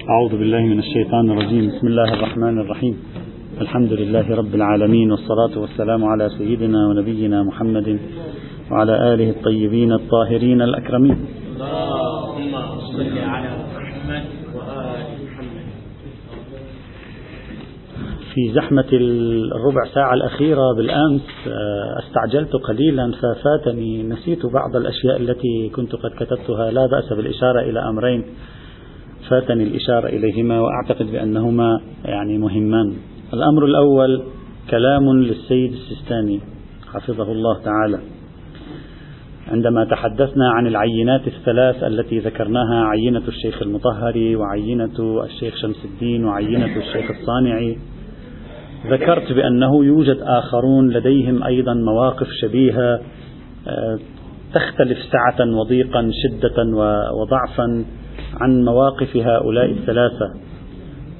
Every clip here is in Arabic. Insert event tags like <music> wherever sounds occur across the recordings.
أعوذ بالله من الشيطان الرجيم. بسم الله الرحمن الرحيم. الحمد لله رب العالمين والصلاة والسلام على سيدنا ونبينا محمد وعلى آله الطيبين الطاهرين الأكرمين. اللهم صل على محمد وآل محمد. في زحمة الربع ساعة الأخيرة بالأمس آه، استعجلت قليلا ففاتني نسيت بعض الأشياء التي كنت قد كتبتها لا بأس بالإشارة إلى أمرين. فاتني الإشارة إليهما وأعتقد بأنهما يعني مهمان. الأمر الأول كلام للسيد السيستاني حفظه الله تعالى. عندما تحدثنا عن العينات الثلاث التي ذكرناها عينة الشيخ المطهري وعينة الشيخ شمس الدين وعينة الشيخ الصانعي ذكرت بأنه يوجد آخرون لديهم أيضا مواقف شبيهة آه، تختلف سعة وضيقا شدة وضعفا عن مواقف هؤلاء الثلاثة.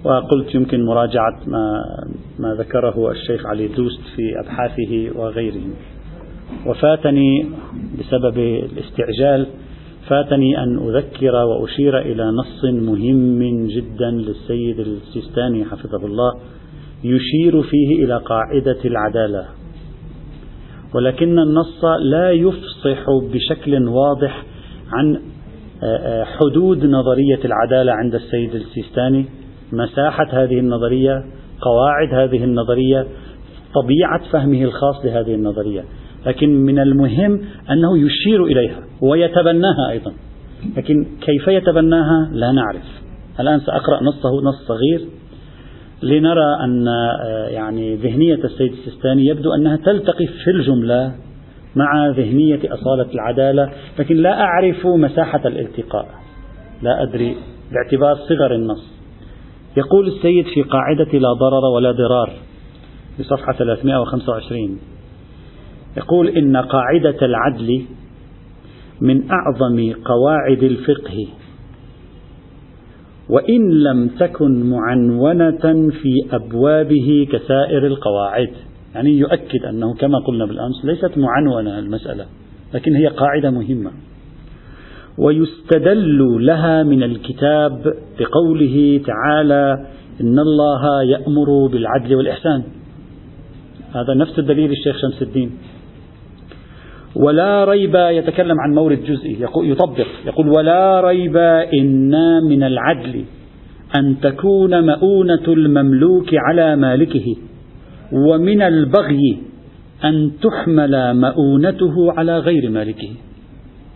وقلت يمكن مراجعة ما, ما ذكره الشيخ علي دوست في أبحاثه وغيره. وفاتني بسبب الاستعجال فاتني أن أذكر وأشير إلى نص مهم جدا للسيد السيستاني حفظه الله يشير فيه إلى قاعدة العدالة. ولكن النص لا يفصح بشكل واضح عن حدود نظرية العدالة عند السيد السيستاني مساحة هذه النظرية قواعد هذه النظرية طبيعة فهمه الخاص لهذه النظرية. لكن من المهم أنه يشير إليها ويتبناها أيضا. لكن كيف يتبناها؟ لا نعرف. الآن سأقرأ نصه نص صغير لنرى أن يعني ذهنية السيد السيستاني يبدو أنها تلتقي في الجملة مع ذهنية أصالة العدالة لكن لا أعرف مساحة الالتقاء. لا أدري باعتبار صغر النص. يقول السيد في قاعدة لا ضرر ولا ضرار في صفحة 325 يقول إن قاعدة العدل من أعظم قواعد الفقه. وإن لم تكن معنونة في أبوابه كسائر القواعد. يعني يؤكد أنه كما قلنا بالأمس ليست معنونة المسألة لكن هي قاعدة مهمة. ويستدل لها من الكتاب بقوله تعالى إن الله يأمر بالعدل والإحسان. هذا نفس الدليل الشيخ شمس الدين. ولا ريب يتكلم عن مورد جزئي يطبق يقول ولا ريب إن من العدل أن تكون مؤونة المملوك على مالكه. ومن البغي أن تحمل مؤونته على غير مالكه.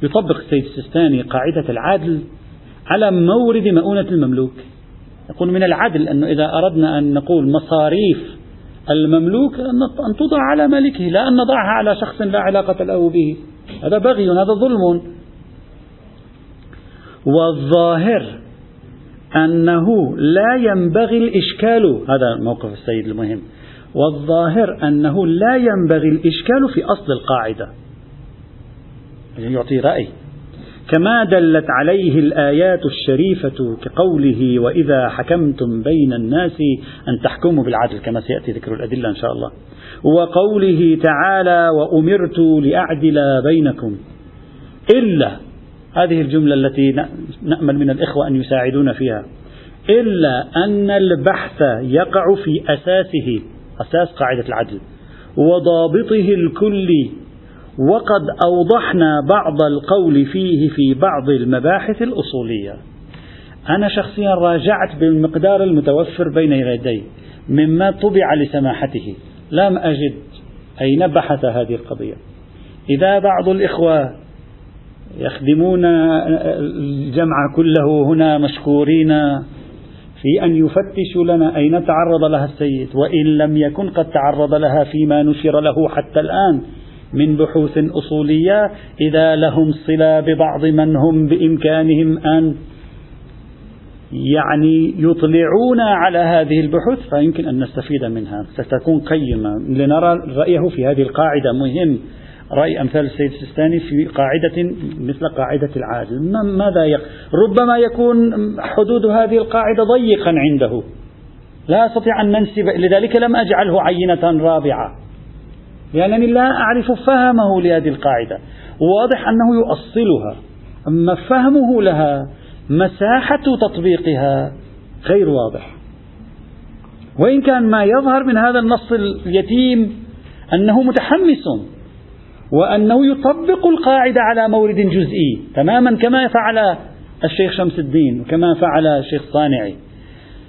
يطبق السيد السيستاني قاعدة العدل على مورد مؤونة المملوك. يقول من العدل أنه إذا أردنا أن نقول مصاريف المملوك أن توضع على مالكه لا أن نضعها على شخص لا علاقة له به. هذا بغي هذا ظلم. والظاهر أنه لا ينبغي الإشكال. هذا موقف السيد المهم. والظاهر أنه لا ينبغي الإشكال في أصل القاعدة. يعني يعطي رأي. كما دلت عليه الآيات الشريفة كقوله وإذا حكمتم بين الناس أن تحكموا بالعدل كما سيأتي ذكر الأدلة إن شاء الله. وقوله تعالى وأمرت لأعدل بينكم إلا هذه الجملة التي نأمل من الإخوة أن يساعدون فيها. إلا أن البحث يقع في أساسه. أساس قاعدة العدل. وضابطه الكلي وقد أوضحنا بعض القول فيه في بعض المباحث الأصولية. أنا شخصيا راجعت بالمقدار المتوفر بين يدي مما طبع لسماحته. لم أجد أين بحث هذه القضية. إذا بعض الإخوة يخدمون الجمع كله هنا مشكورين في أن يفتشوا لنا أين تعرض لها السيد وإن لم يكن قد تعرض لها فيما نشر له حتى الآن من بحوث أصولية إذا لهم صلة ببعض من هم بإمكانهم أن يعني يطلعون على هذه البحوث فيمكن أن نستفيد منها ستكون قيمة. لنرى رأيه في هذه القاعدة مهم. رأي أمثال السيد السيستاني في قاعدة مثل قاعدة العادل. ماذا يق... ربما يكون حدود هذه القاعدة ضيقا عنده. لا أستطيع أن ننسب لذلك لم أجعله عينة رابعة. لأنني لا أعرف فهمه لهذه القاعدة. واضح أنه يؤصلها. أما فهمه لها مساحة تطبيقها غير واضح. وإن كان ما يظهر من هذا النص اليتيم أنه متحمس وأنه يطبق القاعدة على مورد جزئي تماما كما فعل الشيخ شمس الدين وكما فعل الشيخ صانعي.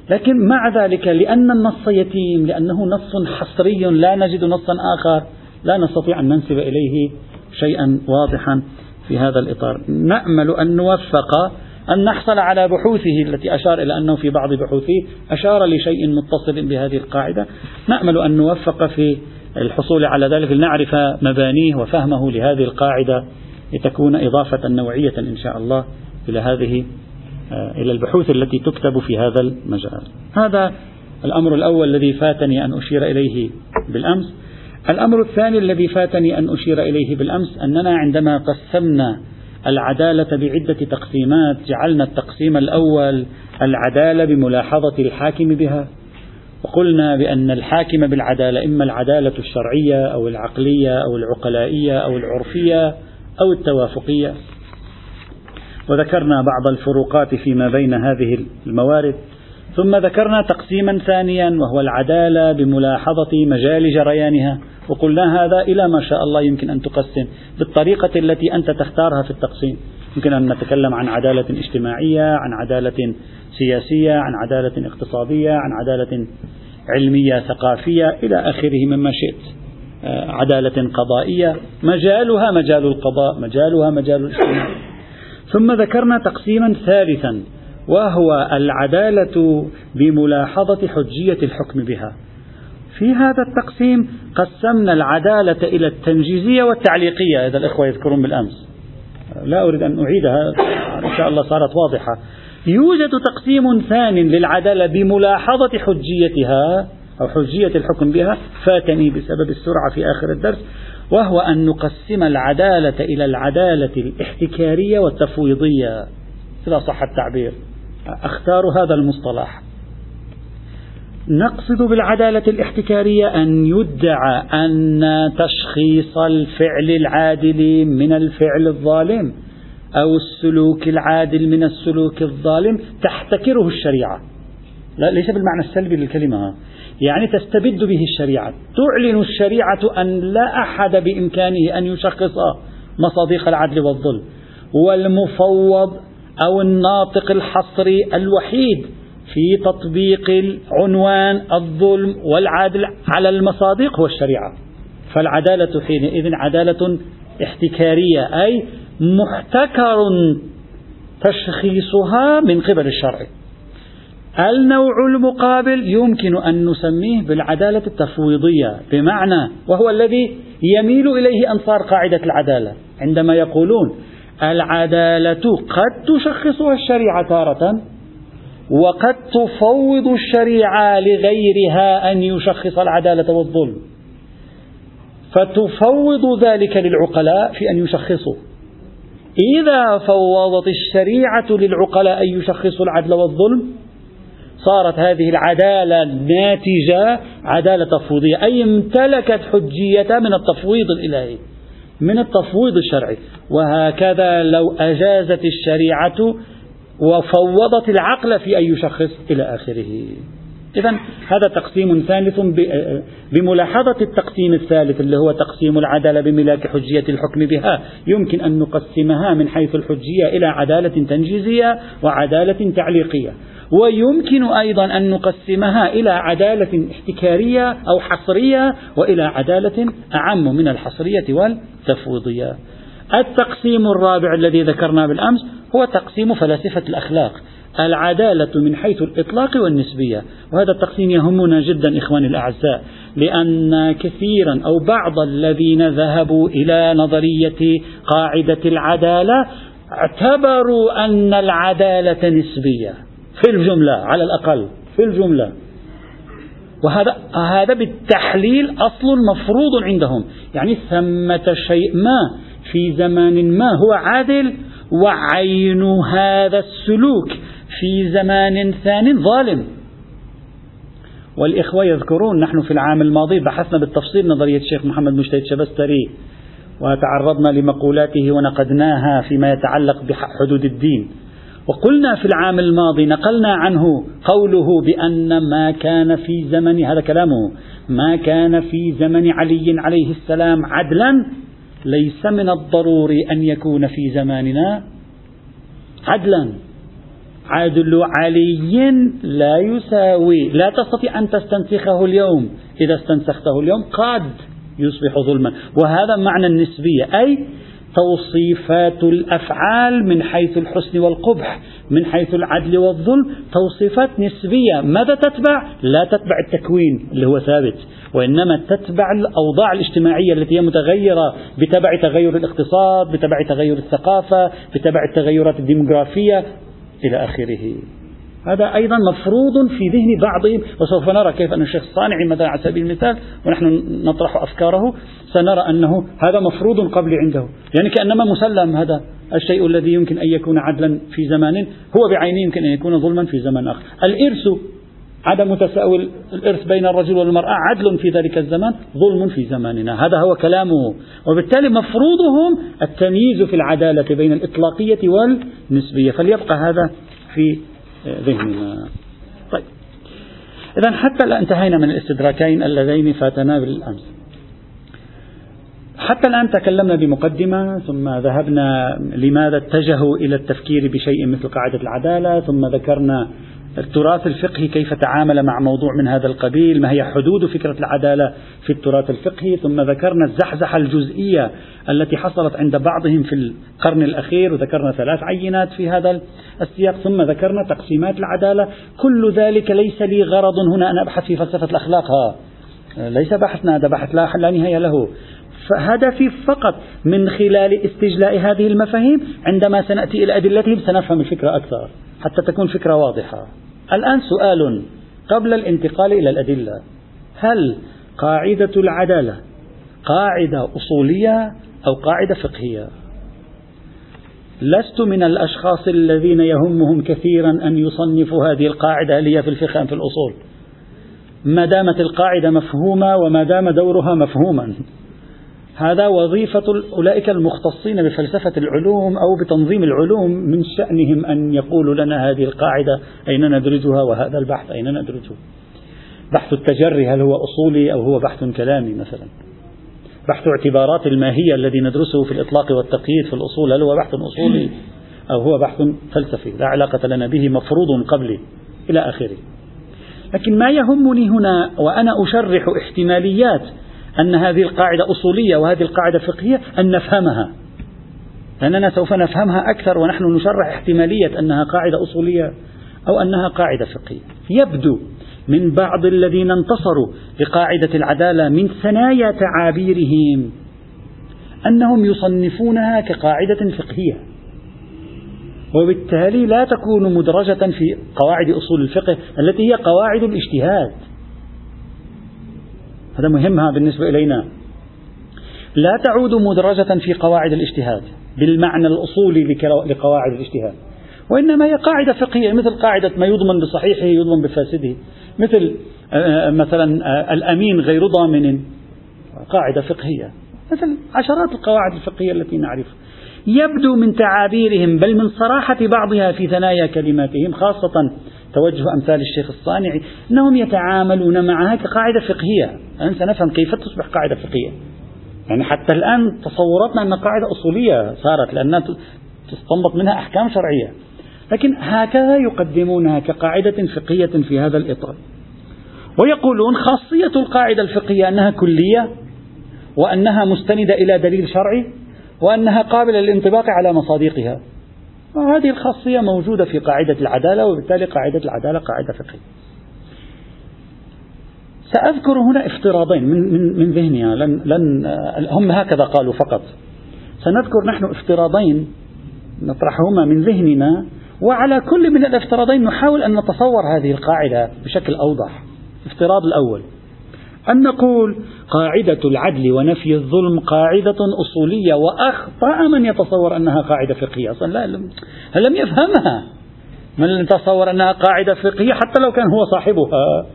لكن مع ذلك لأن النص يتيم لأنه نص حصري لا نجد نصا آخر لا نستطيع أن ننسب إليه شيئا واضحا في هذا الإطار. نأمل أن نوفق أن نحصل على بحوثه التي أشار إلى أنه في بعض بحوثه أشار لشيء متصل بهذه القاعدة. نأمل أن نوفق في الحصول على ذلك لنعرف مبانيه وفهمه لهذه القاعدة لتكون إضافة نوعية إن شاء الله إلى هذه آه، إلى البحوث التي تكتب في هذا المجال. هذا الأمر الأول الذي فاتني أن أشير إليه بالأمس. الأمر الثاني الذي فاتني أن أشير إليه بالأمس أننا عندما قسمنا العدالة بعدة تقسيمات جعلنا التقسيم الأول العدالة بملاحظة الحاكم بها. وقلنا بأن الحاكم بالعدالة إما العدالة الشرعية أو العقلية أو العقلائية أو العرفية أو التوافقية. وذكرنا بعض الفروقات فيما بين هذه الموارد. ثم ذكرنا تقسيما ثانيا وهو العدالة بملاحظة مجال جريانها. وقلنا هذا إلى ما شاء الله يمكن أن تقسم بالطريقة التي أنت تختارها في التقسيم. يمكن أن نتكلم عن عدالة اجتماعية عن عدالة سياسية عن عدالة اقتصادية عن عدالة علمية ثقافية إلى آخره مما شئت. آه، عدالة قضائية مجالها مجال القضاء مجالها مجال الاجتماع. ثم ذكرنا تقسيما ثالثا وهو العدالة بملاحظة حجية الحكم بها. في هذا التقسيم قسمنا العدالة إلى التنجيزية والتعليقية. إذا الإخوة يذكرون بالأمس. لا أريد أن أعيدها إن شاء الله صارت واضحة. يوجد تقسيم ثان للعدالة بملاحظة حجيتها أو حجية الحكم بها فاتني بسبب السرعة في آخر الدرس وهو أن نقسم العدالة إلى العدالة الاحتكارية والتفويضية. إذا صح التعبير. أختار هذا المصطلح. نقصد بالعدالة الاحتكارية أن يدعى أن تشخيص الفعل العادل من الفعل الظالم. أو السلوك العادل من السلوك الظالم تحتكره الشريعة. لا ليس بالمعنى السلبي للكلمة. يعني تستبد به الشريعة. تعلن الشريعة أن لا أحد بإمكانه أن يشخص مصادق العدل والظلم. والمفوض أو الناطق الحصري الوحيد في تطبيق العنوان الظلم والعدل على المصادق هو الشريعة. فالعدالة حينئذ عدالة احتكارية أي محتكر تشخيصها من قبل الشرع. النوع المقابل يمكن أن نسميه بالعدالة التفويضية بمعنى وهو الذي يميل إليه أنصار قاعدة العدالة. عندما يقولون العدالة قد تشخصها الشريعة تارة وقد تفوض الشريعة لغيرها أن يشخص العدالة والظلم فتفوض ذلك للعقلاء في أن يشخصوا. إذا فوضت الشريعة للعقلاء أن يشخصوا العدل والظلم صارت هذه العدالة ناتجة عدالة تفويضية. أي امتلكت حجيتها من التفويض الإلهي من التفويض الشرعي. وهكذا لو أجازت الشريعة وفوضت العقل في أن يشخص إلى آخره. إذا هذا تقسيم ثالث بملاحظة التقسيم الثالث اللي هو تقسيم العدالة بملاك حجية الحكم بها. يمكن أن نقسمها من حيث الحجية إلى عدالة تنجيزية وعدالة تعليقية. ويمكن أيضا أن نقسمها إلى عدالة احتكارية أو حصرية وإلى عدالة أعم من الحصرية والتفويضية. التقسيم الرابع الذي ذكرنا بالأمس هو تقسيم فلاسفة الأخلاق. العدالة من حيث الإطلاق والنسبية. وهذا التقسيم يهمنا جدا إخواني الأعزاء لأن كثيرا أو بعض الذين ذهبوا إلى نظرية قاعدة العدالة اعتبروا أن العدالة نسبية في الجملة على الأقل في الجملة. وهذا هذا بالتحليل أصل مفروض عندهم. يعني ثمة شيء ما في زمان ما هو عادل وعين هذا السلوك. في زمان ثان ظالم. والإخوة يذكرون نحن في العام الماضي بحثنا بالتفصيل نظرية الشيخ محمد مجتهد شبستري وتعرضنا لمقولاته ونقدناها فيما يتعلق بحدود الدين. وقلنا في العام الماضي نقلنا عنه قوله بأن ما كان في زمن هذا كلامه ما كان في زمن علي عليه السلام عدلا ليس من الضروري أن يكون في زماننا عدلا. عدل علي لا يساوي لا تستطيع أن تستنسخه اليوم. إذا استنسخته اليوم قد يصبح ظلما. وهذا معنى النسبية أي توصيفات الأفعال من حيث الحسن والقبح من حيث العدل والظلم توصيفات نسبية. ماذا تتبع؟ لا تتبع التكوين اللي هو ثابت وإنما تتبع الأوضاع الاجتماعية التي هي متغيرة بتبع تغير الاقتصاد بتبع تغير الثقافة بتبع التغيرات الديموغرافية. إلى آخره. هذا أيضا مفروض في ذهن بعضهم وسوف نرى كيف أن الشيخ الصانعي مثلا على سبيل المثال ونحن نطرح أفكاره سنرى أنه هذا مفروض قبل عنده. يعني كأنما مسلم هذا الشيء الذي يمكن أن يكون عدلا في زمان هو بعينه يمكن أن يكون ظلما في زمان آخر. الإرث عدم تساوي الإرث بين الرجل والمرأة عدل في ذلك الزمان ظلم في زماننا. هذا هو كلامه. وبالتالي مفروضهم التمييز في العدالة بين الإطلاقية والنسبية. فليبقى هذا في ذهننا. طيب. إذا حتى الآن انتهينا من الاستدراكين اللذين فاتنا بالأمس. حتى الآن تكلمنا بمقدمة ثم ذهبنا لماذا اتجهوا إلى التفكير بشيء مثل قاعدة العدالة ثم ذكرنا التراث الفقهي كيف تعامل مع موضوع من هذا القبيل؟ ما هي حدود فكرة العدالة في التراث الفقهي؟ ثم ذكرنا الزحزحة الجزئية التي حصلت عند بعضهم في القرن الأخير وذكرنا ثلاث عينات في هذا السياق ثم ذكرنا تقسيمات العدالة. كل ذلك ليس لي غرض هنا أن أبحث في فلسفة الأخلاق. ها ليس بحثنا هذا بحث لا, لا نهاية له. فهدفي فقط من خلال استجلاء هذه المفاهيم عندما سنأتي إلى أدلتهم سنفهم الفكرة أكثر. حتى تكون فكرة واضحة. الآن سؤال قبل الانتقال إلى الأدلة. هل قاعدة العدالة قاعدة أصولية أو قاعدة فقهية؟ لست من الأشخاص الذين يهمهم كثيرا أن يصنفوا هذه القاعدة هل هي في الفقه أم في الأصول. ما دامت القاعدة مفهومة وما دام دورها مفهوما. هذا وظيفة أولئك المختصين بفلسفة العلوم أو بتنظيم العلوم من شأنهم أن يقولوا لنا هذه القاعدة أين ندرجها وهذا البحث؟ أين ندرجه؟ بحث التجري هل هو أصولي أو هو بحث كلامي مثلا؟ بحث اعتبارات الماهية الذي ندرسه في الإطلاق والتقييد في الأصول هل هو بحث أصولي أو هو بحث فلسفي؟ لا علاقة لنا به مفروض قبلي إلى آخره. لكن ما يهمني هنا وأنا أشرح احتماليات أن هذه القاعدة أصولية وهذه القاعدة فقهية أن نفهمها. لأننا سوف نفهمها أكثر ونحن نشرح احتمالية أنها قاعدة أصولية أو أنها قاعدة فقهية. يبدو من بعض الذين انتصروا لقاعدة العدالة من ثنايا تعابيرهم أنهم يصنفونها كقاعدة فقهية. وبالتالي لا تكون مدرجة في قواعد أصول الفقه التي هي قواعد الاجتهاد. هذا مهم بالنسبة إلينا. لا تعود مدرجة في قواعد الاجتهاد بالمعنى الأصولي لقواعد الاجتهاد. وإنما هي قاعدة فقهية مثل قاعدة ما يضمن بصحيحه يضمن بفاسده. مثل آه، مثلا آه، الأمين غير ضامن. قاعدة فقهية. مثل عشرات القواعد الفقهية التي نعرفها يبدو من تعابيرهم بل من صراحة بعضها في ثنايا كلماتهم خاصة توجه أمثال الشيخ الصانعي أنهم يتعاملون معها كقاعدة فقهية. الآن سنفهم كيف تصبح قاعدة فقهية. يعني حتى الآن تصوراتنا أن قاعدة أصولية صارت لأنها تستنبط منها أحكام شرعية. لكن هكذا يقدمونها كقاعدة فقهية في هذا الإطار. ويقولون خاصية القاعدة الفقهية أنها كلية وأنها مستندة إلى دليل شرعي وأنها قابلة للانطباق على مصادقها. وهذه الخاصية موجودة في قاعدة العدالة وبالتالي قاعدة العدالة قاعدة فقهية. سأذكر هنا افتراضين من, من, من ذهني لن, لن هم هكذا قالوا فقط. سنذكر نحن افتراضين نطرحهما من ذهننا وعلى كل من الافتراضين نحاول أن نتصور هذه القاعدة بشكل أوضح. الافتراض الأول. أن نقول قاعدة العدل ونفي الظلم قاعدة أصولية وأخطأ من يتصور أنها قاعدة فقهية. أصلا لا لم يفهمها من يتصور أنها قاعدة فقهية حتى لو كان هو صاحبها؟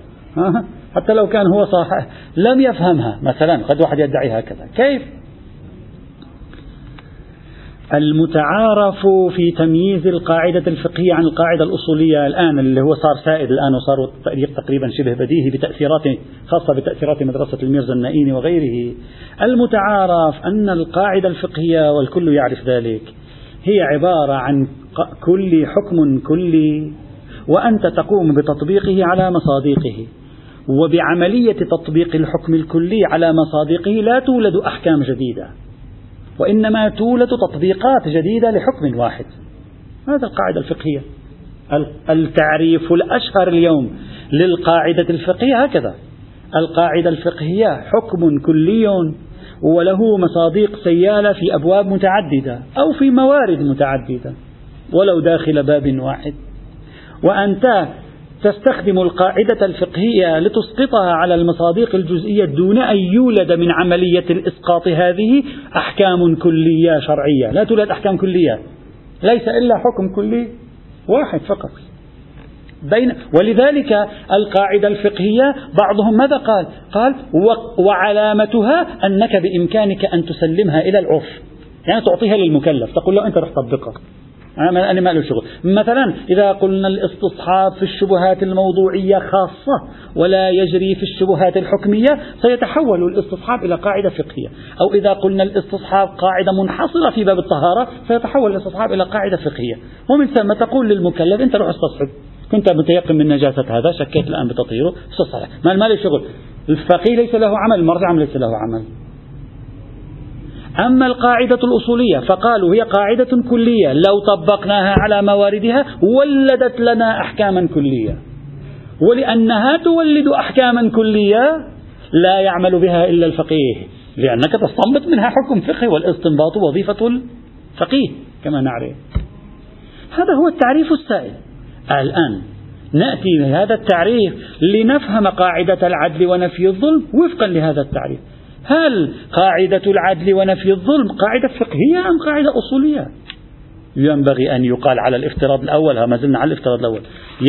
حتى لو كان هو صاحب لم يفهمها. مثلا قد واحد يدعي هكذا. كيف؟ المتعارف في تمييز القاعدة الفقهية عن القاعدة الأصولية الآن اللي هو صار سائد الآن وصار تقريبا شبه بديهي بتأثيرات خاصة بتأثيرات مدرسة الميرزا النائيني وغيره. المتعارف أن القاعدة الفقهية والكل يعرف ذلك هي عبارة عن كل حكم كلي وأنت تقوم بتطبيقه على مصادقه وبعملية تطبيق الحكم الكلي على مصادقه لا تولد أحكام جديدة. وإنما تولد تطبيقات جديدة لحكم واحد. هذا القاعدة الفقهية. التعريف الأشهر اليوم للقاعدة الفقهية هكذا. القاعدة الفقهية حكم كلي وله مصادق سيالة في أبواب متعددة أو في موارد متعددة. ولو داخل باب واحد. وأنت تستخدم القاعدة الفقهية لتسقطها على المصادق الجزئية دون أن يولد من عملية الإسقاط هذه أحكام كلية شرعية. لا تولد أحكام كلية. ليس إلا حكم كلي واحد فقط. بين ولذلك القاعدة الفقهية بعضهم ماذا قال؟ قال وعلامتها أنك بإمكانك أن تسلمها إلى العرف. يعني تعطيها للمكلف تقول له أنت رح تطبقها أنا ما له شغل. مثلا إذا قلنا الاستصحاب في الشبهات الموضوعية خاصة ولا يجري في الشبهات الحكمية سيتحول الاستصحاب إلى قاعدة فقهية. أو إذا قلنا الاستصحاب قاعدة منحصرة في باب الطهارة سيتحول الاستصحاب إلى قاعدة فقهية. ومن ثم تقول للمكلف أنت روح استصحب. كنت متيقن من نجاسة هذا شكيت الآن بتطهيره استصحب. ما له شغل. الفقيه ليس له عمل المرجع ليس له عمل. أما القاعدة الأصولية فقالوا هي قاعدة كلية لو طبقناها على مواردها ولدت لنا أحكاما كلية. ولأنها تولد أحكاما كلية لا يعمل بها إلا الفقيه لأنك تستنبط منها حكم فقهي والاستنباط وظيفة الفقيه كما نعرف. هذا هو التعريف السائد الآن نأتي بهذا التعريف لنفهم قاعدة العدل ونفي الظلم وفقا لهذا التعريف. هل قاعدة العدل ونفي الظلم قاعدة فقهية أم قاعدة أصولية؟ ينبغي أن يقال على الافتراض الأول ما زلنا على الافتراض الأول.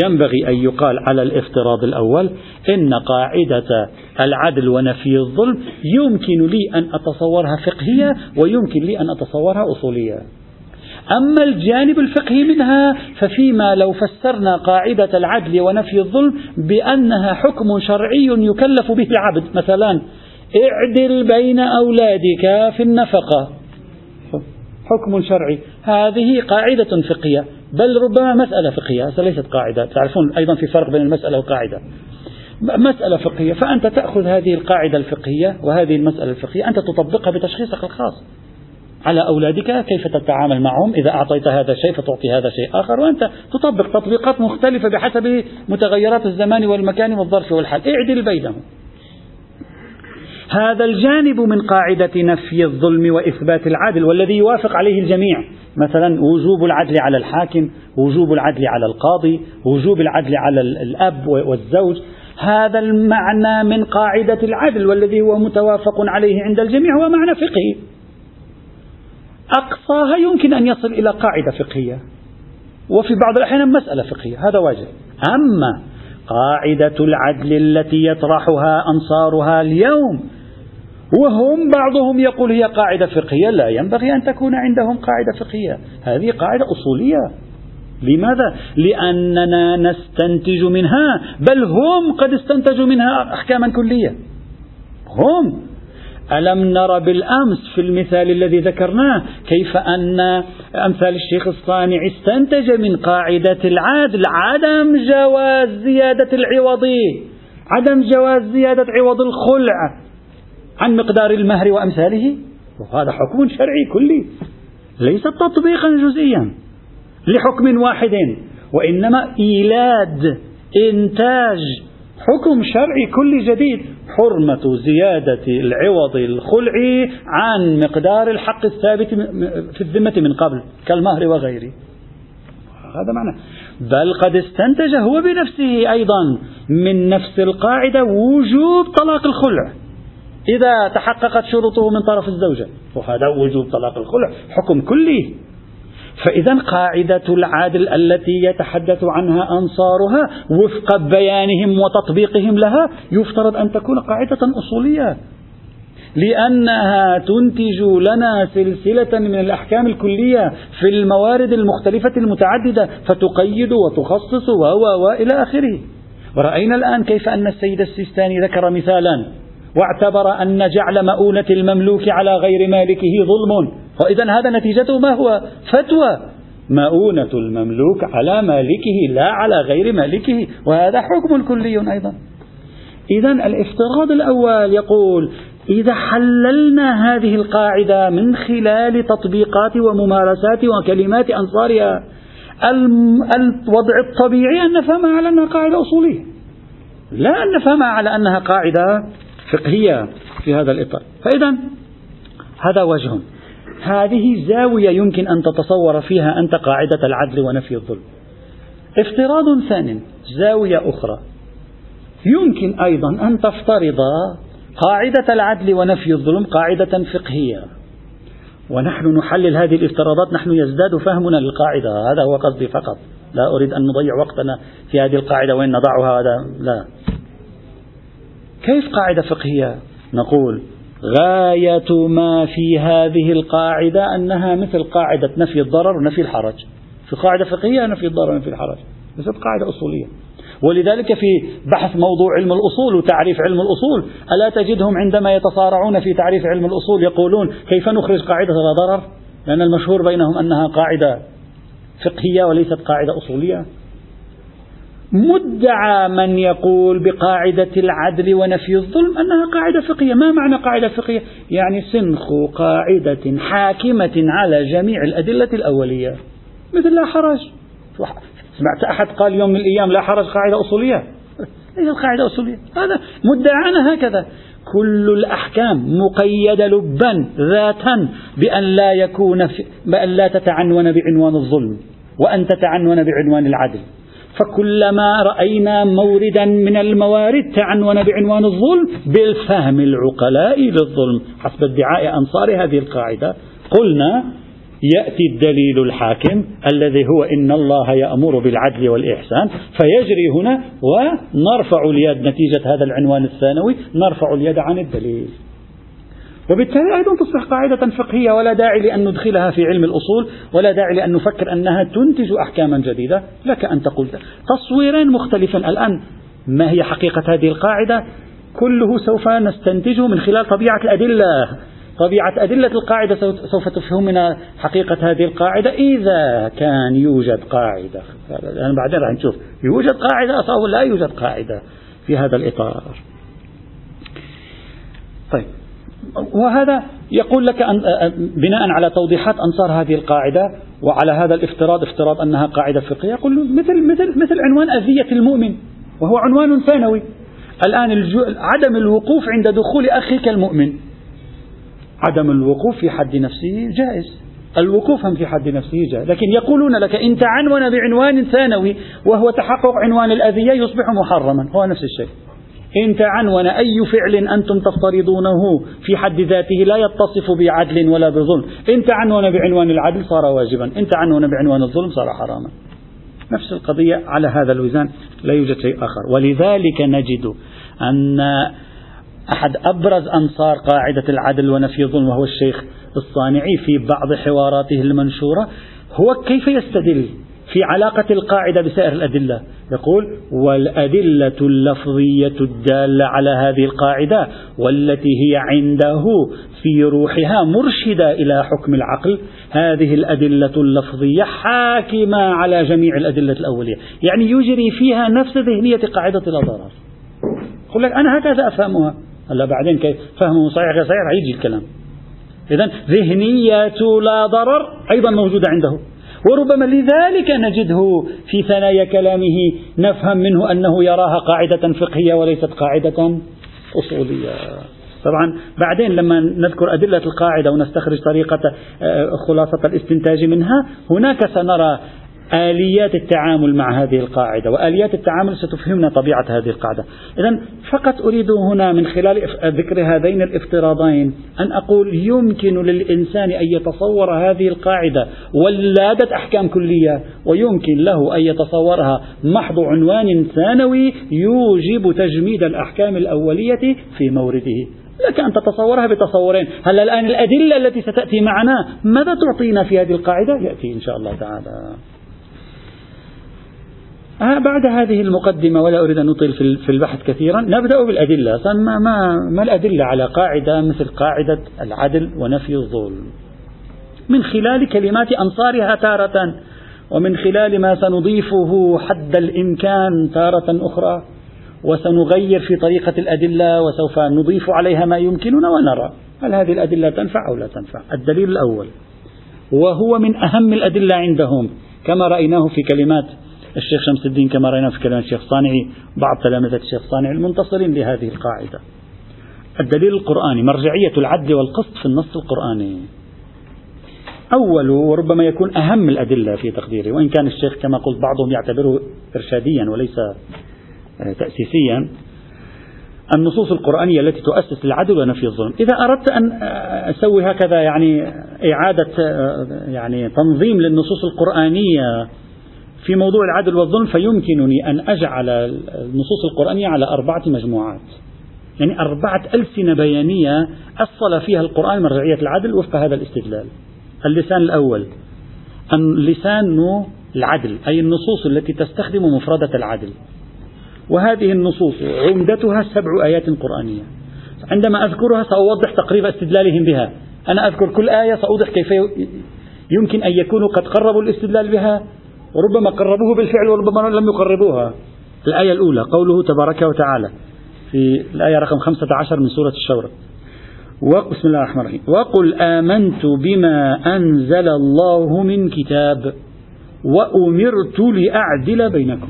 ينبغي أن يقال على الافتراض الأول إن قاعدة العدل ونفي الظلم يمكن لي أن أتصورها فقهية ويمكن لي أن أتصورها أصولية. أما الجانب الفقهي منها ففيما لو فسرنا قاعدة العدل ونفي الظلم بأنها حكم شرعي يكلف به العبد. مثلا اعدل بين أولادك في النفقة. حكم شرعي. هذه قاعدة فقهية. بل ربما مسألة فقهية. ليست قاعدة. تعرفون أيضا في فرق بين المسألة والقاعدة مسألة فقهية. فأنت تأخذ هذه القاعدة الفقهية وهذه المسألة الفقهية. أنت تطبقها بتشخيصك الخاص. على أولادك كيف تتعامل معهم؟ إذا أعطيت هذا شيء فتعطي هذا شيء آخر. وأنت تطبق تطبيقات مختلفة بحسب متغيرات الزمان والمكان والظرف والحال. اعدل بينهم. هذا الجانب من قاعدة نفي الظلم وإثبات العدل والذي يوافق عليه الجميع. مثلا وجوب العدل على الحاكم وجوب العدل على القاضي وجوب العدل على الأب والزوج. هذا المعنى من قاعدة العدل والذي هو متوافق عليه عند الجميع هو معنى فقهي. أقصاها يمكن أن يصل إلى قاعدة فقهية. وفي بعض الأحيان مسألة فقهية. هذا واجب. أما قاعدة العدل التي يطرحها أنصارها اليوم وهم بعضهم يقول هي قاعدة فقهية. لا ينبغي أن تكون عندهم قاعدة فقهية. هذه قاعدة أصولية. لماذا؟ لأننا نستنتج منها بل هم قد استنتجوا منها أحكاما كلية. هم. ألم نر بالأمس في المثال الذي ذكرناه كيف أن أمثال الشيخ الصانع استنتج من قاعدة العدل عدم جواز زيادة العوض. عدم جواز زيادة عوض الخلع. عن مقدار المهر وأمثاله؟ وهذا حكم شرعي كلي ليس تطبيقا جزئيا لحكم واحد وإنما إيلاد إنتاج حكم شرعي كلي جديد. حرمة زيادة العوض الخلعي عن مقدار الحق الثابت في الذمة من قبل كالمهر وغيره. هذا معنى. بل قد استنتج هو بنفسه أيضا من نفس القاعدة وجوب طلاق الخلع. إذا تحققت شروطه من طرف الزوجة وهذا وجوب طلاق الخلع حكم كلي. فإذا قاعدة العدل التي يتحدث عنها أنصارها وفق بيانهم وتطبيقهم لها يفترض أن تكون قاعدة أصولية. لأنها تنتج لنا سلسلة من الأحكام الكلية في الموارد المختلفة المتعددة فتقيد وتخصص و وإلى آخره. ورأينا الآن كيف أن السيد السيستاني ذكر مثالا. واعتبر أن جعل مؤونة المملوك على غير مالكه ظلم. وإذا هذا نتيجته ما هو؟ فتوى. مؤونة المملوك على مالكه لا على غير مالكه. وهذا حكم كلي أيضا. إذا الافتراض الأول يقول إذا حللنا هذه القاعدة من خلال تطبيقات وممارسات وكلمات أنصارها الوضع الطبيعي أن نفهمها على أنها قاعدة أصولية. لا أن نفهمها على أنها قاعدة فقهية في هذا الإطار. فإذا هذا وجه هذه زاوية يمكن أن تتصور فيها أنت قاعدة العدل ونفي الظلم. افتراض ثان زاوية أخرى. يمكن أيضا أن تفترض قاعدة العدل ونفي الظلم قاعدة فقهية. ونحن نحلل هذه الافتراضات نحن يزداد فهمنا للقاعدة. هذا هو قصدي فقط. لا أريد أن نضيع وقتنا في هذه القاعدة وين نضعها هذا لا. كيف قاعدة فقهية؟ نقول غاية ما في هذه القاعدة أنها مثل قاعدة نفي الضرر ونفي الحرج. في قاعدة فقهية نفي الضرر ونفي الحرج. ليست قاعدة أصولية. ولذلك في بحث موضوع علم الأصول وتعريف علم الأصول ألا تجدهم عندما يتصارعون في تعريف علم الأصول يقولون كيف نخرج قاعدة لا ضرر؟ لأن المشهور بينهم أنها قاعدة فقهية وليست قاعدة أصولية. مدعى من يقول بقاعدة العدل ونفي الظلم أنها قاعدة فقهية. ما معنى قاعدة فقهية؟ يعني سنخ قاعدة حاكمة على جميع الأدلة الأولية. مثل لا حرج. سمعت أحد قال يوم من الأيام لا حرج قاعدة أصولية؟ <laughs> ليست قاعدة أصولية. هذا مدعانا هكذا. كل الأحكام مقيدة لبا ذاتا بأن لا يكون بأن لا تتعنون بعنوان الظلم وأن تتعنون بعنوان العدل. فكلما رأينا موردا من الموارد تعنون بعنوان الظلم بالفهم العقلاء للظلم حسب ادعاء أنصار هذه القاعدة قلنا يأتي الدليل الحاكم الذي هو إن الله يأمر بالعدل والإحسان فيجري هنا ونرفع اليد نتيجة هذا العنوان الثانوي نرفع اليد عن الدليل. وبالتالي أيضا تصبح قاعدة فقهية ولا داعي لأن ندخلها في علم الأصول ولا داعي لأن نفكر أنها تنتج أحكاما جديدة. لك أن تقول تصويرين مختلفا الآن. ما هي حقيقة هذه القاعدة؟ كله سوف نستنتجه من خلال طبيعة الأدلة. طبيعة أدلة القاعدة سوف تفهمنا حقيقة هذه القاعدة. إذا كان يوجد قاعدة. يعني بعدين راح نشوف. يوجد قاعدة أو لا يوجد قاعدة في هذا الإطار. طيب. وهذا يقول لك أن بناء على توضيحات أنصار هذه القاعدة وعلى هذا الافتراض افتراض أنها قاعدة فقهية يقول مثل مثل مثل عنوان أذية المؤمن وهو عنوان ثانوي. الآن عدم الوقوف عند دخول أخيك المؤمن. عدم الوقوف في حد نفسه جائز. الوقوف هم في حد نفسه جائز. لكن يقولون لك إن تعنون بعنوان ثانوي وهو تحقق عنوان الأذية يصبح محرما. هو نفس الشيء. إن تعنون أي فعل أنتم تفترضونه في حد ذاته لا يتصف بعدل ولا بظلم. إن تعنون بعنوان العدل صار واجبا. إن تعنون بعنوان الظلم صار حراما. نفس القضية على هذا الوزان لا يوجد شيء آخر. ولذلك نجد أن أحد أبرز أنصار قاعدة العدل ونفي الظلم وهو الشيخ الصانعي في بعض حواراته المنشورة هو كيف يستدل في علاقة القاعدة بسائر الأدلة. يقول والأدلة اللفظية الدالة على هذه القاعدة والتي هي عنده في روحها مرشدة إلى حكم العقل هذه الأدلة اللفظية حاكمة على جميع الأدلة الأولية. يعني يجري فيها نفس ذهنية قاعدة لا ضرر يقول لك أنا هكذا أفهمها. هلا بعدين كيف؟ فهمه صحيح غير صحيح؟ يجي الكلام. إذا ذهنية لا ضرر أيضا موجودة عنده. وربما لذلك نجده في ثنايا كلامه نفهم منه أنه يراها قاعدة فقهية وليست قاعدة أصولية. طبعا بعدين لما نذكر أدلة القاعدة ونستخرج طريقة آه، خلاصة الاستنتاج منها هناك سنرى آليات التعامل مع هذه القاعدة وآليات التعامل ستفهمنا طبيعة هذه القاعدة. إذا فقط أريد هنا من خلال ذكر هذين الافتراضين أن أقول يمكن للإنسان أن يتصور هذه القاعدة ولادة أحكام كلية ويمكن له أن يتصورها محض عنوان ثانوي يوجب تجميد الأحكام الأولية في مورده. لك أن تتصورها بتصورين. هلا الآن الأدلة التي ستأتي معنا ماذا تعطينا في هذه القاعدة؟ يأتي إن شاء الله تعالى. بعد هذه المقدمة ولا أريد أن أطيل في البحث كثيرا نبدأ بالأدلة. ما, ما, ما الأدلة على قاعدة مثل قاعدة العدل ونفي الظلم؟ من خلال كلمات أنصارها تارة ومن خلال ما سنضيفه حد الإمكان تارة أخرى وسنغير في طريقة الأدلة وسوف نضيف عليها ما يمكننا ونرى. هل هذه الأدلة تنفع أو لا تنفع؟ الدليل الأول. وهو من أهم الأدلة عندهم. كما رأيناه في كلمات الشيخ شمس الدين كما رأينا في كلمات الشيخ صانعي بعض تلامذة الشيخ صانعي المنتصرين لهذه القاعدة. الدليل القرآني مرجعية العدل والقسط في النص القرآني. أول وربما يكون أهم الأدلة في تقديري وإن كان الشيخ كما قلت بعضهم يعتبره إرشاديا وليس آه، تأسيسيا النصوص القرآنية التي تؤسس العدل ونفي الظلم. إذا أردت أن آه، أسوي هكذا يعني إعادة آه، يعني تنظيم للنصوص القرآنية في موضوع العدل والظلم فيمكنني أن أجعل النصوص القرآنية على أربعة مجموعات. يعني أربعة ألسنة بيانية أصل فيها القرآن مرجعية العدل وفق هذا الاستدلال. اللسان الأول اللسان العدل أي النصوص التي تستخدم مفردة العدل. وهذه النصوص عمدتها سبع آيات قرآنية. عندما أذكرها سأوضح تقريب استدلالهم بها. أنا أذكر كل آية سأوضح كيف يمكن أن يكونوا قد قربوا الاستدلال بها. وربما قربوه بالفعل وربما لم يقربوها. الآية الأولى قوله تبارك وتعالى في الآية رقم 15 من سورة الشورى. بسم الله الرحمن الرحيم. وقل آمنت بما أنزل الله من كتاب وأمرت لأعدل بينكم.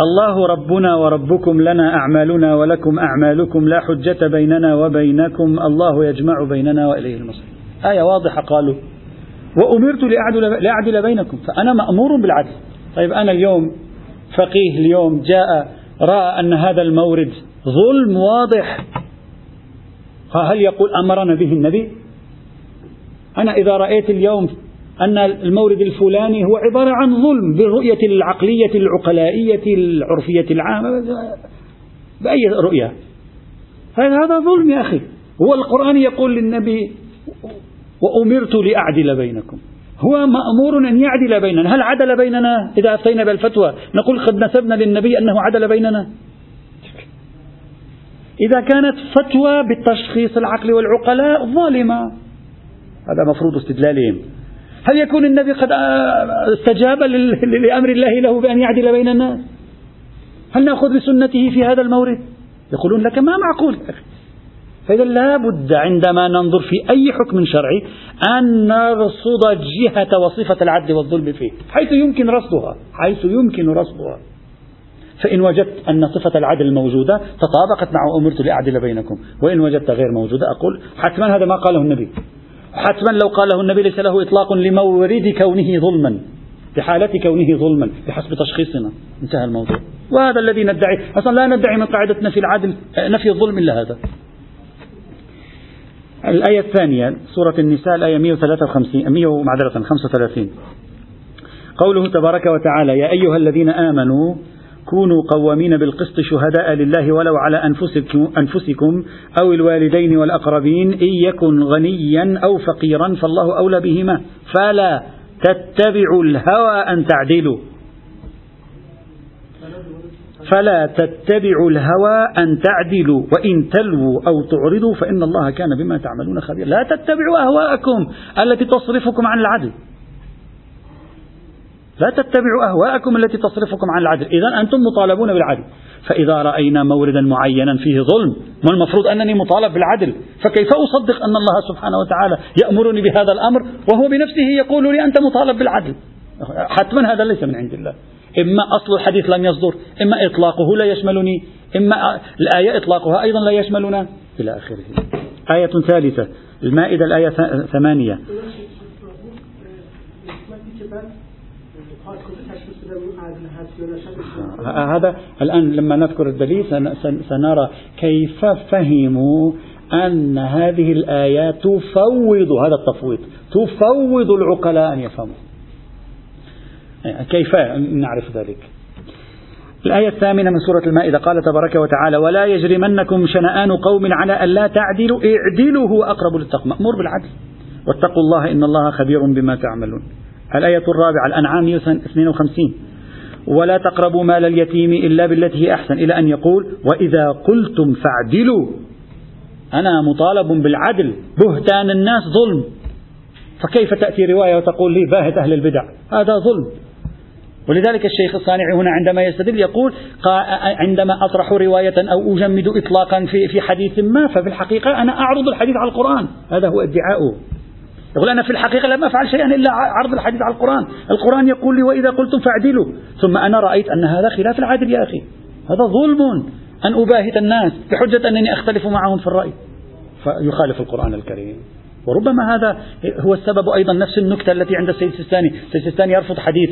الله ربنا وربكم لنا أعمالنا ولكم أعمالكم لا حجة بيننا وبينكم. الله يجمع بيننا وإليه المصير. آية واضحة قالوا. وأمرت لأعدل, لأعدل بينكم فأنا مأمور بالعدل. طيب أنا اليوم فقيه اليوم جاء رأى أن هذا المورد ظلم واضح. هل يقول أمرنا به النبي؟ أنا إذا رأيت اليوم أن المورد الفلاني هو عبارة عن ظلم بالرؤية العقلية العقلائية العرفية العامة بأي رؤية؟ هذا ظلم يا أخي. هو القرآن يقول للنبي وأمرت لأعدل بينكم. هو مأمور أن يعدل بيننا. هل عدل بيننا إذا أفتينا بالفتوى؟ نقول قد نسبنا للنبي أنه عدل بيننا. إذا كانت فتوى بالتشخيص العقلي والعقلاء ظالمة. هذا مفروض استدلالهم. هل يكون النبي قد استجاب لأمر الله له بأن يعدل بين الناس؟ هل نأخذ بسنته في هذا المورد؟ يقولون لك ما معقول. فإذا لا بد عندما ننظر في أي حكم شرعي أن نرصد جهة وصفة العدل والظلم فيه حيث يمكن رصدها حيث يمكن رصدها. فإن وجدت أن صفة العدل موجودة تطابقت مع أمرت لأعدل بينكم. وإن وجدت غير موجودة أقول حتما هذا ما قاله النبي. حتما لو قاله النبي ليس له إطلاق لمورد كونه ظلما بحالة كونه ظلما بحسب تشخيصنا. انتهى الموضوع. وهذا الذي ندعي. أصلا لا ندعي من قاعدة نفي العدل نفي الظلم إلا هذا. الآية الثانية سورة النساء الآية 153 100 معذرة 35 قوله تبارك وتعالى يا أيها الذين آمنوا كونوا قوامين بالقسط شهداء لله ولو على أنفسكم, أنفسكم أو الوالدين والأقربين إن يكن غنيا أو فقيرا فالله أولى بهما. فلا تتبعوا الهوى أن تعدلوا. فلا تتبعوا الهوى أن تعدلوا وإن تلووا أو تعرضوا فإن الله كان بما تعملون خبيرا لا تتبعوا أهواءكم التي تصرفكم عن العدل. لا تتبعوا أهواءكم التي تصرفكم عن العدل. إذا أنتم مطالبون بالعدل. فإذا رأينا موردا معينا فيه ظلم ما المفروض أنني مطالب بالعدل؟ فكيف أصدق أن الله سبحانه وتعالى يأمرني بهذا الأمر وهو بنفسه يقول لي أنت مطالب بالعدل؟ حتما هذا ليس من عند الله. إما أصل الحديث لم يصدر إما إطلاقه لا يشملني إما الآية إطلاقها أيضا لا يشملنا. إلى آخره. آية ثالثة المائدة الآية ثمانية. هذا الآن لما نذكر الدليل سنرى كيف فهموا أن هذه الآيات تفوض هذا التفويض تفوض العقلاء أن يفهموا. كيف نعرف ذلك؟ الآية الثامنة من سورة المائدة قال تبارك وتعالى ولا يجرمنكم شنآن قوم على ألا تعدلوا اعدلوا هو أقرب للتقوى. مأمور بالعدل. واتقوا الله إن الله خبير بما تعملون. الآية الرابعة الأنعام 52 ولا تقربوا مال اليتيم إلا بالتي هي أحسن. إلى أن يقول وإذا قلتم فاعدلوا. أنا مطالب بالعدل بهتان الناس ظلم. فكيف تأتي رواية وتقول لي باهت أهل البدع؟ هذا ظلم. ولذلك الشيخ الصانع هنا عندما يستدل يقول عندما أطرح رواية أو أجمد إطلاقا في في حديث ما ففي الحقيقة أنا أعرض الحديث على القرآن. هذا هو ادعاؤه. يقول أنا في الحقيقة لم أفعل شيئا إلا عرض الحديث على القرآن. القرآن يقول لي وإذا قلتم فاعدلوا. ثم أنا رأيت أن هذا خلاف العادل يا أخي. هذا ظلم. أن أباهت الناس بحجة أنني أختلف معهم في الرأي. فيخالف القرآن الكريم. وربما هذا هو السبب أيضا نفس النكتة التي عند السيد السيستاني. السيد السيستاني يرفض حديث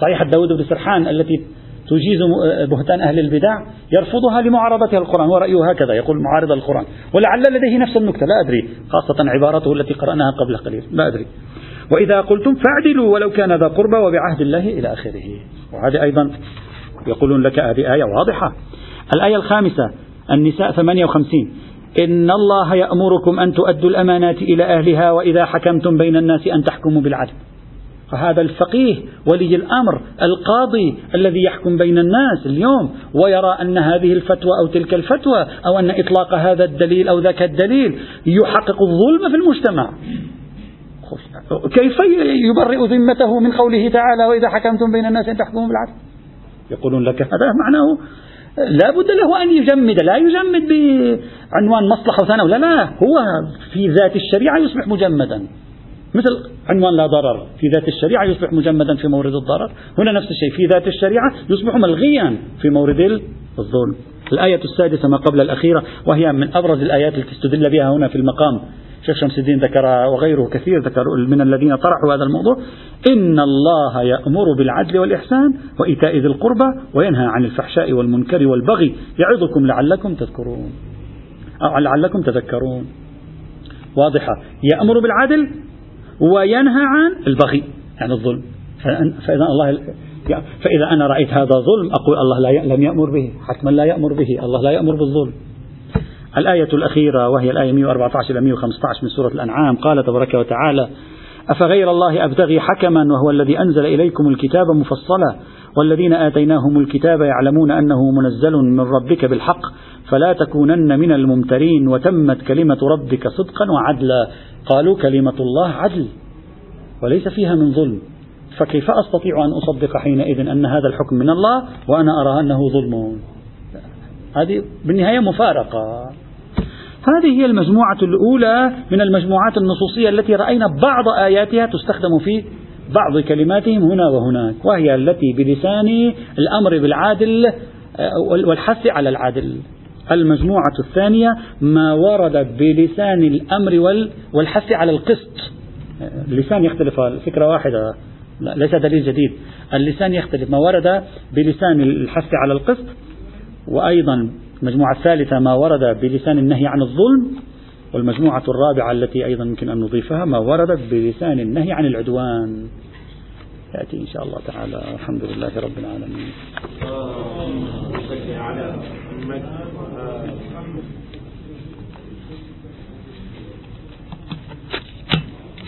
صحيحة داود بن سرحان التي تجيز بهتان أهل البدع يرفضها لمعارضتها القرآن ورأيه هكذا يقول معارض القرآن. ولعل لديه نفس النكتة لا أدري خاصة عبارته التي قرأناها قبل قليل لا أدري. وإذا قلتم فاعدلوا ولو كان ذا قربى وبعهد الله إلى آخره. وهذه أيضا يقولون لك هذه آية واضحة. الآية الخامسة النساء 58 إن الله يأمركم أن تؤدوا الأمانات إلى أهلها وإذا حكمتم بين الناس أن تحكموا بالعدل. فهذا الفقيه ولي الأمر القاضي الذي يحكم بين الناس اليوم ويرى أن هذه الفتوى أو تلك الفتوى أو أن إطلاق هذا الدليل أو ذاك الدليل يحقق الظلم في المجتمع. كيف يبرئ ذمته من قوله تعالى وإذا حكمتم بين الناس أن تحكموا بالعدل؟ يقولون لك هذا معناه لا بد له أن يجمد لا يجمد بعنوان مصلحة وثانوي لا لا هو في ذات الشريعة يصبح مجمدا. مثل عنوان لا ضرر في ذات الشريعة يصبح مجمدا في مورد الضرر. هنا نفس الشيء في ذات الشريعة يصبح ملغيا في مورد الظلم. الآية السادسة ما قبل الأخيرة وهي من أبرز الآيات التي استدل بها هنا في المقام. شيخ شمس الدين ذكرها وغيره كثير ذكر من الذين طرحوا هذا الموضوع. إن الله يأمر بالعدل والإحسان وإيتاء ذي القربى وينهى عن الفحشاء والمنكر والبغي يعظكم لعلكم تذكرون. أو لعلكم تذكرون. واضحة. يأمر بالعدل وينهى عن البغي يعني الظلم. فإذا الله فإذا أنا رأيت هذا ظلم أقول الله لا لم يأمر به حتما لا يأمر به الله لا يأمر بالظلم. الآية الأخيرة وهي الآية 114 إلى 115 من سورة الأنعام قال تبارك وتعالى أفغير الله أبتغي حكما وهو الذي أنزل إليكم الكتاب مفصلا والذين آتيناهم الكتاب يعلمون أنه منزل من ربك بالحق فلا تكونن من الممترين وتمت كلمة ربك صدقا وعدلا. قالوا كلمة الله عدل وليس فيها من ظلم. فكيف أستطيع أن أصدق حينئذ أن هذا الحكم من الله وأنا أرى أنه ظلم؟ هذه بالنهاية مفارقة. هذه هي المجموعة الأولى من المجموعات النصوصية التي رأينا بعض آياتها تستخدم في بعض كلماتهم هنا وهناك وهي التي بلسان الأمر بالعادل آه، والحث على العدل المجموعة الثانية ما ورد بلسان الأمر والحث على القسط. اللسان يختلف الفكرة واحدة ليس دليل جديد. اللسان يختلف. ما ورد بلسان الحث على القسط وأيضا المجموعة الثالثة ما ورد بلسان النهي عن الظلم والمجموعة الرابعة التي أيضا يمكن أن نضيفها ما وردت بلسان النهي عن العدوان. يأتي إن شاء الله تعالى. الحمد لله رب العالمين.